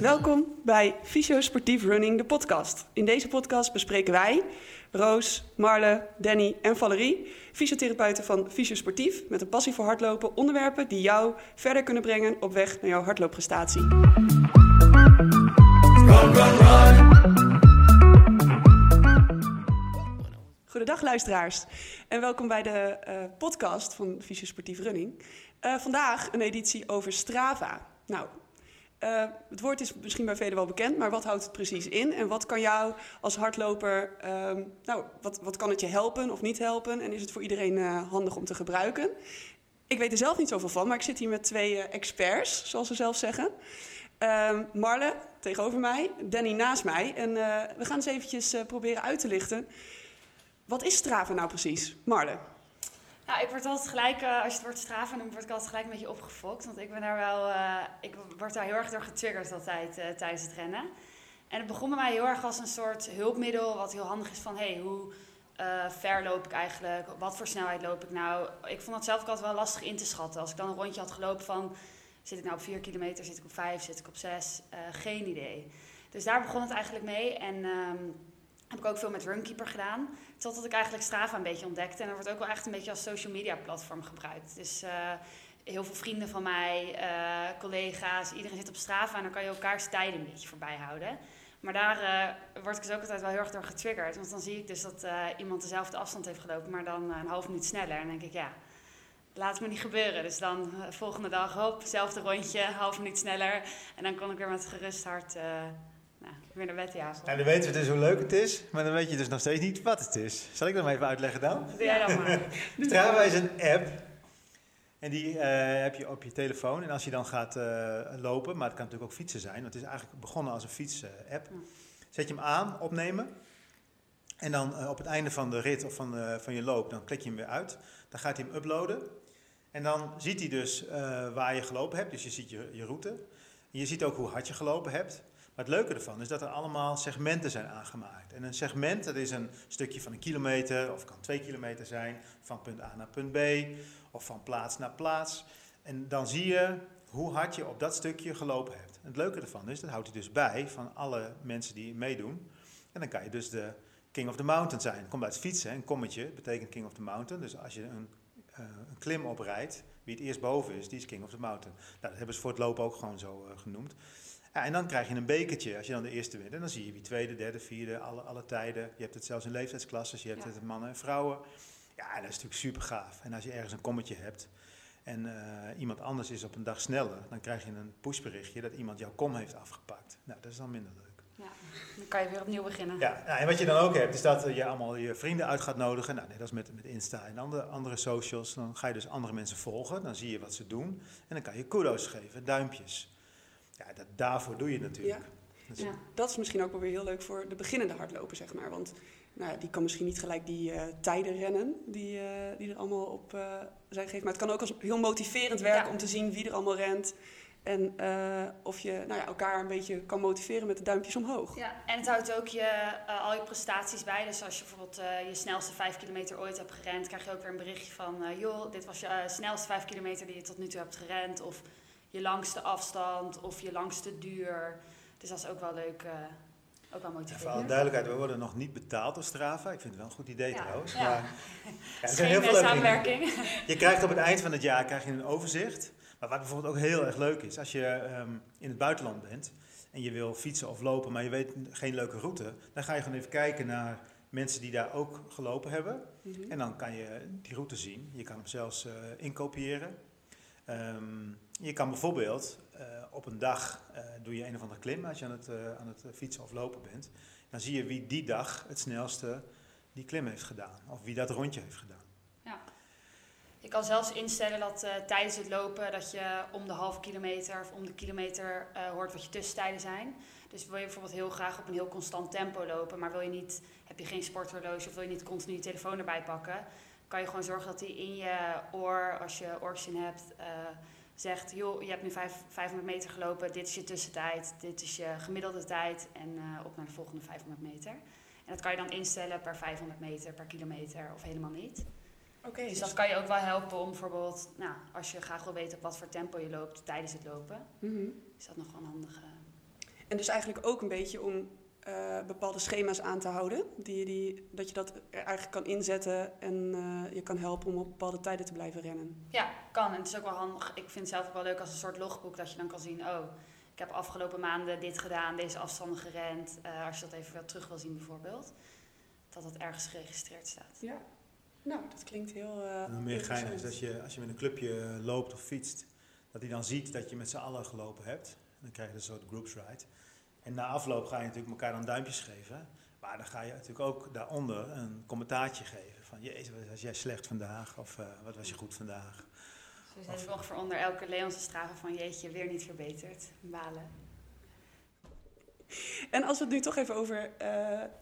Welkom bij Fysio Sportief Running, de podcast. In deze podcast bespreken wij, Roos, Marle, Danny en Valerie, fysiotherapeuten van Fysio Sportief, met een passie voor hardlopen, onderwerpen die jou verder kunnen brengen op weg naar jouw hardloopprestatie. Goedendag luisteraars en welkom bij de eh, podcast van Fysio Sportief Running. Eh, vandaag een editie over Strava. Nou, eh, het woord is misschien bij velen wel bekend, maar wat houdt het precies in? En wat kan jou als hardloper, ehm, nou, wat, wat kan het je helpen of niet helpen? En is het voor iedereen handig om te gebruiken? Ik weet er zelf niet zoveel van, maar ik zit hier met twee experts, zoals ze zelf zeggen. Ehm, Marle tegenover mij, Danny naast mij. En we gaan eens eventjes proberen uit te lichten. Wat is Strava nou precies? Marle? Nou, ik word altijd gelijk, eh, als je het woord straven noemt, word ik altijd gelijk een beetje opgefokt. Want ik ben daar wel, eh, ik word daar heel erg door getriggerd altijd eh, tijdens het rennen. En het begon bij mij heel erg als een soort hulpmiddel, wat heel handig is van, hey, hoe ver loop ik eigenlijk? Wat voor snelheid loop ik nou? Ik vond dat zelf ook altijd wel lastig in te schatten. Als ik dan een rondje had gelopen van, zit ik nou op 4 kilometer, zit ik op 5, zit ik op 6? Eh, geen idee. Dus daar begon het eigenlijk mee. En ehm, heb ik ook veel met Runkeeper gedaan. Totdat ik eigenlijk Strava een beetje ontdekte. En er wordt ook wel echt een beetje als social media platform gebruikt. Dus eh, heel veel vrienden van mij, eh, collega's, iedereen zit op Strava. En dan kan je elkaars tijden een beetje voorbij houden. Maar daar eh, word ik dus ook altijd wel heel erg door getriggerd. Want dan zie ik dus dat iemand dezelfde afstand heeft gelopen, maar dan een half minuut sneller. En dan denk ik, ja, laat het me niet gebeuren. Dus dan volgende dag, hop, hetzelfde rondje, half minuut sneller. En dan kon ik weer met gerust hart weer naar bed. Nou, dan weten we dus hoe leuk het is, maar dan weet je dus nog steeds niet wat het is. Zal ik dat maar even uitleggen dan? Doe jij dan maar. Strava is een app en die eh, heb je op je telefoon. En als je dan gaat eh, lopen, maar het kan natuurlijk ook fietsen zijn, want het is eigenlijk begonnen als een fiets-app. Zet je hem aan, opnemen. En dan eh, op het einde van de rit of van, eh, van je loop, dan klik je hem weer uit. Dan gaat hij hem uploaden. En dan ziet hij dus eh, waar je gelopen hebt. Dus je ziet je, je route. En je ziet ook hoe hard je gelopen hebt. Maar het leuke ervan is dat er allemaal segmenten zijn aangemaakt. En een segment, dat is een stukje van een kilometer, of kan twee kilometer zijn, van punt A naar punt B, of van plaats naar plaats. En dan zie je hoe hard je op dat stukje gelopen hebt. En het leuke ervan is, dat houdt hij dus bij van alle mensen die meedoen. En dan kan je dus de King of the Mountain zijn. Komt uit fietsen, een kommetje betekent King of the Mountain. Dus als je een, eh, een klim oprijdt, wie het eerst boven is, die is King of the Mountain. Nou, dat hebben ze voor het lopen ook gewoon zo eh, genoemd. Ja, en dan krijg je een bekertje als je dan de eerste wint. En dan zie je wie tweede, derde, vierde, alle, alle tijden. Je hebt het zelfs in leeftijdsklasses, je hebt Ja. het in mannen en vrouwen. Ja, dat is natuurlijk super gaaf. En als je ergens een kommetje hebt en eh, iemand anders is op een dag sneller, dan krijg je een pushberichtje dat iemand jouw kom heeft afgepakt. Nou, dat is dan minder leuk. Ja, dan kan je weer opnieuw beginnen. Ja, nou, en wat je dan ook hebt, is dat je allemaal je vrienden uit gaat nodigen. Nou, net als met, met Insta en andere, andere socials. Dan ga je dus andere mensen volgen. Dan zie je wat ze doen. En dan kan je kudo's geven, duimpjes. Ja, dat, daarvoor doe je natuurlijk. Dus- Ja. Dat is misschien ook wel weer heel leuk voor de beginnende hardloper, zeg maar. Want nou ja, die kan misschien niet gelijk die eh, tijden rennen die, eh, die er allemaal op eh, zijn gegeven. Maar het kan ook als heel motiverend werken Ja. om te zien wie er allemaal rent. En eh, of je nou ja, elkaar een beetje kan motiveren met de duimpjes omhoog. Ja, en het houdt ook je, eh, al je prestaties bij. Dus als je bijvoorbeeld eh, je snelste 5 kilometer ooit hebt gerend, krijg je ook weer een berichtje van: eh, joh, dit was je snelste 5 kilometer die je tot nu toe hebt gerend. Of je langste afstand, of je langste duur. Dus dat is ook wel leuk, eh, ook wel En voor alle motiverend. duidelijkheid, we worden nog niet betaald door Strava. Ik vind het wel een goed idee Ja, trouwens. ja. Maar, ja, er zijn heel veel samenwerking. Je krijgt op het eind van het jaar krijg je een overzicht. Maar wat bijvoorbeeld ook heel erg leuk is, als je ehm, in het buitenland bent en je wil fietsen of lopen, maar je weet geen leuke route, dan ga je gewoon even kijken naar mensen die daar ook gelopen hebben. Mhm. En dan kan je die route zien. Je kan hem zelfs eh, inkopiëren. Ehm, je kan bijvoorbeeld eh, op een dag eh, doe je een of andere klim als je aan het, eh, aan het fietsen of lopen bent. Dan zie je wie die dag het snelste die klim heeft gedaan. Of wie dat rondje heeft gedaan. Je kan zelfs instellen dat tijdens het lopen dat je om de halve kilometer of om de kilometer hoort wat je tussentijden zijn. Dus wil je bijvoorbeeld heel graag op een heel constant tempo lopen, maar wil je niet, heb je geen sporthorloge of wil je niet continu je telefoon erbij pakken, kan je gewoon zorgen dat hij in je oor, als je oortjes in hebt, eh, zegt, joh, je hebt nu vijf, 500 meter gelopen, dit is je tussentijd, dit is je gemiddelde tijd en eh, op naar de volgende 500 meter. En dat kan je dan instellen per 500 meter, per kilometer of helemaal niet. Oké, Dus dat kan je ook wel helpen om bijvoorbeeld, nou, als je graag wil weten op wat voor tempo je loopt tijdens het lopen, Mhm. is dat nog wel een handige. En dus eigenlijk ook een beetje om eh, bepaalde schema's aan te houden. Die, je die, dat je dat eigenlijk kan inzetten en eh, je kan helpen om op bepaalde tijden te blijven rennen. Ja, kan. En het is ook wel handig. Ik vind het zelf ook wel leuk als een soort logboek dat je dan kan zien, oh, ik heb afgelopen maanden dit gedaan, deze afstanden gerend. Eh, als je dat even wel terug wil zien bijvoorbeeld, dat dat ergens geregistreerd staat. Ja. Nou, dat klinkt heel. eh En dan meer geinig is dat je, als je met een clubje loopt of fietst, dat hij dan ziet dat je met z'n allen gelopen hebt. Dan krijg je een soort groups ride. En na afloop ga je natuurlijk elkaar dan duimpjes geven. Maar dan ga je natuurlijk ook daaronder een commentaartje geven. Van, jezus, wat was jij slecht vandaag? Of eh, wat was je goed vandaag? Dus er zit ongeveer onder elke Leonse straven van jeetje, weer niet verbeterd. Balen. En als we het nu toch even over eh,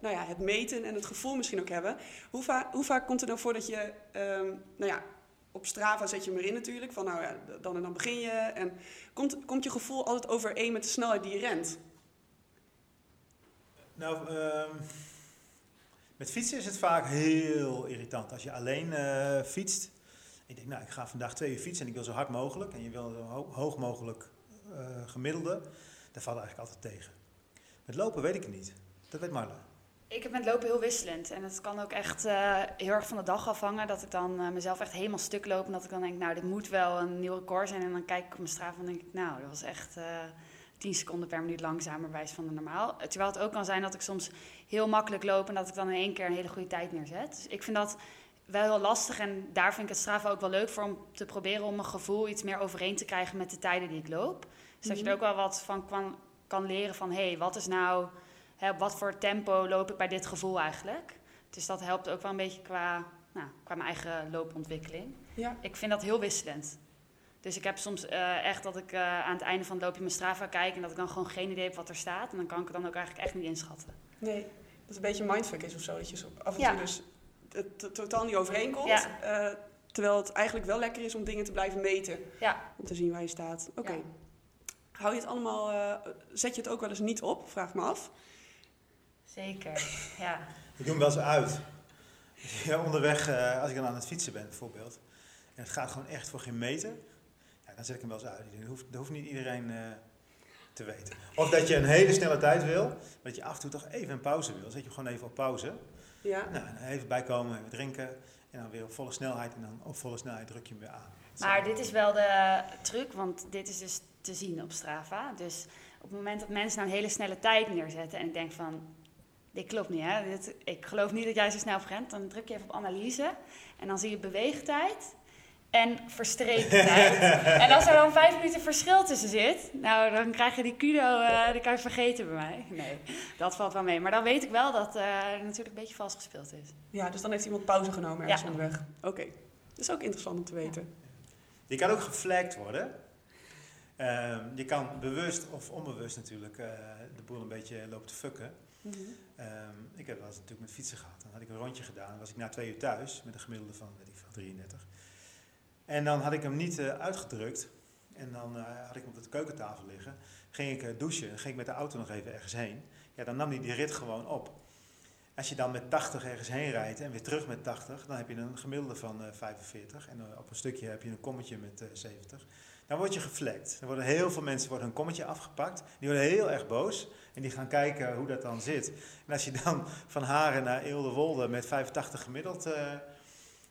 nou ja, het meten en het gevoel misschien ook hebben. Hoe, va- hoe vaak komt het nou voor dat je, ehm, nou ja, op Strava zet je hem erin natuurlijk, van nou ja, dan en dan begin je. En komt, komt je gevoel altijd overeen met de snelheid die je rent? Nou, ehm, met fietsen is het vaak heel irritant. Als je alleen eh, fietst. Ik denk, nou, ik ga vandaag twee uur fietsen en ik wil zo hard mogelijk. En je wil zo ho- hoog mogelijk eh, gemiddelde. Dat valt eigenlijk altijd tegen. Met lopen weet ik het niet. Dat weet Marla. Ik heb met lopen heel wisselend. En dat kan ook echt eh, heel erg van de dag afhangen. Dat ik dan mezelf echt helemaal stuk loop. En dat ik dan denk, nou, dit moet wel een nieuw record zijn. En dan kijk ik op mijn straat en denk ik, nou, dat was echt 10 seconden per minuut langzamer wijs van de normaal. Terwijl het ook kan zijn dat ik soms heel makkelijk loop. En dat ik dan in één keer een hele goede tijd neerzet. Dus ik vind dat wel heel lastig. En daar vind ik het Strava ook wel leuk voor om te proberen om mijn gevoel iets meer overeen te krijgen met de tijden die ik loop. Dus dat je er ook wel wat van kan, kan leren van, hé, hey, wat is nou hè, op wat voor tempo loop ik bij dit gevoel eigenlijk. Dus dat helpt ook wel een beetje qua, nou, qua mijn eigen loopontwikkeling. Ja. Ik vind dat heel wisselend. Dus ik heb soms eh, echt dat ik eh, aan het einde van het loopje mijn Strava kijk... en dat ik dan gewoon geen idee heb wat er staat. En dan kan ik het dan ook eigenlijk echt niet inschatten. Nee, dat het een beetje mindfuck is of zo. Dat je zo af en Ja. toe dus het totaal niet overeenkomt. Ja. eh, terwijl het eigenlijk wel lekker is om dingen te blijven meten. Ja. Om te zien waar je staat. Oké. Ja. Hou je het allemaal, eh, zet je het ook wel eens niet op? Vraag me af. Zeker, ja. Ik doe hem wel eens uit. Ja, onderweg, eh, als ik dan aan het fietsen ben bijvoorbeeld. En het gaat gewoon echt voor geen meter. Dan zet ik hem wel eens uit. Dat hoeft, dat hoeft niet iedereen eh, te weten. Of dat je een hele snelle tijd wil. maar Dat je af en toe toch even een pauze wil. Dan zet je hem gewoon even op pauze. Ja. Nou, en even bijkomen, even drinken. En dan weer op volle snelheid. En dan op volle snelheid druk je hem weer aan. Maar dit is wel de truc, want dit is dus te zien op Strava. Dus op het moment dat mensen nou een hele snelle tijd neerzetten... en ik denk van, dit klopt niet, hè? Dit, ik geloof niet dat jij zo snel rent. Dan druk je even op analyse en dan zie je beweegtijd en verstreken tijd. en als er dan vijf minuten verschil tussen zit... nou, dan krijg je die kudo, eh die kan je vergeten bij mij. Nee, dat valt wel mee. Maar dan weet ik wel dat eh, er natuurlijk een beetje vals gespeeld is. ja, dus dan heeft iemand pauze genomen ergens Ja. onderweg. Oké. Dat is ook interessant om te weten. Je kan ook geflagd worden. Ehm, je kan bewust of onbewust natuurlijk eh, de boel een beetje lopen te fucken. Mhm. Ehm, ik heb wel eens natuurlijk met fietsen gehad. Dan had ik een rondje gedaan. Dan was ik na twee uur thuis met een gemiddelde van, weet ik veel, 33. En dan had ik hem niet eh, uitgedrukt. En dan eh, had ik hem op de keukentafel liggen. Ging ik eh, douchen. Dan ging ik met de auto nog even ergens heen. Ja, dan nam hij die rit gewoon op. Als je dan met 80 ergens heen rijdt en weer terug met 80, dan heb je een gemiddelde van eh, 45. En op een stukje heb je een kommetje met eh, 70. Dan word je geflekt. Dan worden heel veel mensen worden hun kommetje afgepakt. Die worden heel erg boos. En die gaan kijken hoe dat dan zit. En als je dan van Haren naar Eelde-Wolde met 85 gemiddeld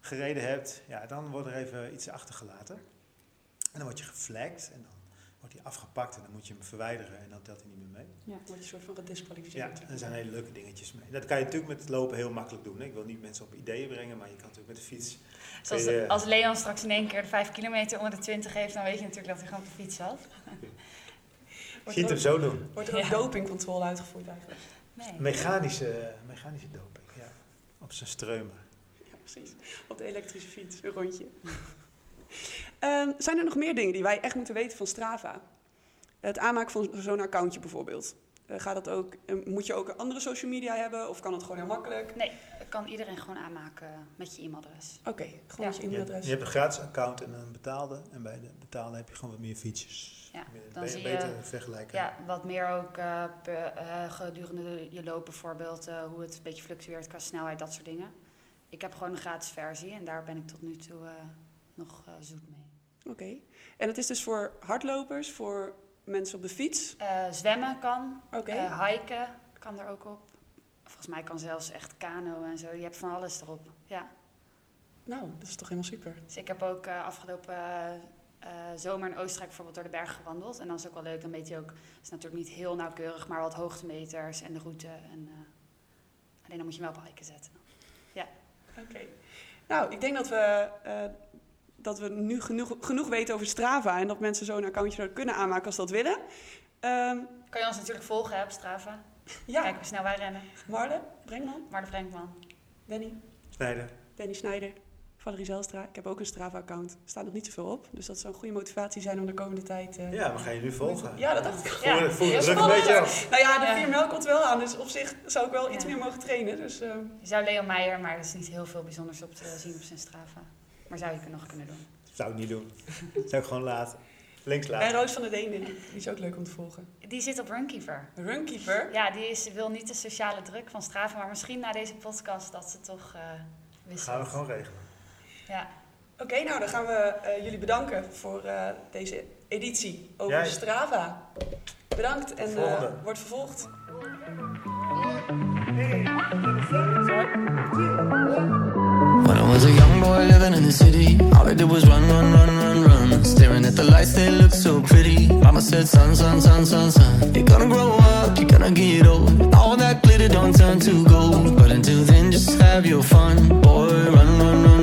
gereden hebt, ja, dan wordt er even iets achtergelaten. En dan word je geflagd en dan wordt hij afgepakt en dan moet je hem verwijderen en dan telt hij niet meer mee. Ja, dan word je een soort van Ja, gedisqualificeerd. er zijn hele leuke dingetjes mee. Dat kan je natuurlijk met het lopen heel makkelijk doen. Hè. Ik wil niet mensen op ideeën brengen, maar je kan natuurlijk met de fiets. Zoals je- als Leon straks in één keer de 5 kilometer onder de 20 heeft, dan weet je natuurlijk dat hij gewoon op de fiets zat. Wordt er je het hem zo doen. wordt er ook Ja. dopingcontrole uitgevoerd eigenlijk? Nee. Mechanische, mechanische doping, ja. Op zijn streumen. Precies. Op de elektrische fiets, een rondje. Ehm, zijn er nog meer dingen die wij echt moeten weten van Strava? Het aanmaken van zo'n accountje bijvoorbeeld. eh, gaat dat ook, eh, moet je ook een andere social media hebben of kan het gewoon heel makkelijk? Nee, kan iedereen gewoon aanmaken met je e-mailadres. Oké, gewoon met je Je, e-mailadres. je hebt een gratis account en een betaalde. En bij de betaalde heb je gewoon wat meer features. Ja, Meer- dan be- zie je- beter vergelijken. Ja, wat meer ook eh, per- eh, gedurende je loop bijvoorbeeld, eh, hoe het een beetje fluctueert qua snelheid, dat soort dingen. Ik heb gewoon een gratis versie en daar ben ik tot nu toe eh, nog eh, zoet mee. Oké. En het is dus voor hardlopers, voor mensen op de fiets. Eh, zwemmen kan, Oké. hiken kan er ook op. Volgens mij kan zelfs echt kano en zo, je hebt van alles erop. Ja. nou, dat is toch helemaal super. Dus ik heb ook afgelopen zomer in Oostenrijk bijvoorbeeld door de bergen gewandeld. En dan is ook wel leuk, dan weet je ook, het is natuurlijk niet heel nauwkeurig, maar wat hoogtemeters en de route. En, alleen dan moet je hem wel op hiken zetten. Oké. Nou, ik denk dat we, eh, dat we nu genoeg, genoeg weten over Strava en dat mensen zo'n accountje kunnen aanmaken als ze dat willen. Ehm, Kan je ons natuurlijk volgen hè, op Strava. ja, Kijk hoe snel wij rennen. Marle, Brengman, Maar de Frenkman. Danny, Snijden. Danny Snijder, Valerie Zelstra. Ik heb ook een Strava-account. Er staat nog niet zoveel op, dus dat zou een goede motivatie zijn om de komende tijd... eh, Ja, we gaan je nu volgen. Ja, dat dacht ik. Ja, voel het druk een beetje af. Nou ja, de Ja. vier mijl komt wel aan, dus op zich zou ik wel iets Ja. meer mogen trainen. Dus, ehm, Je zou Leo Meijer, maar er is niet heel veel bijzonders op te zien op zijn Strava. Maar zou je nog kunnen doen. Zou ik niet doen. Zou ik gewoon laten. Links en laten. Roos van der Deen, die is ook leuk om te volgen. Die zit op Runkeeper. Runkeeper. Ja, die is, wil niet de sociale druk van Strava, maar misschien na deze podcast dat ze toch eh wisselt. Gaan we gewoon regelen. Ja. Oké, nou dan gaan we uh, jullie bedanken voor uh, deze editie over Strava. Bedankt en uh, wordt vervolgd. When I was a young boy living in the city, all I did was run, run, run, run, run. Staring at the lights, they look so pretty. Mama said, son, son, son, son. You're gonna grow up, you're gonna get old. All that glitter don't turn to gold. But until then, just have your fun. Boy, run, run, run.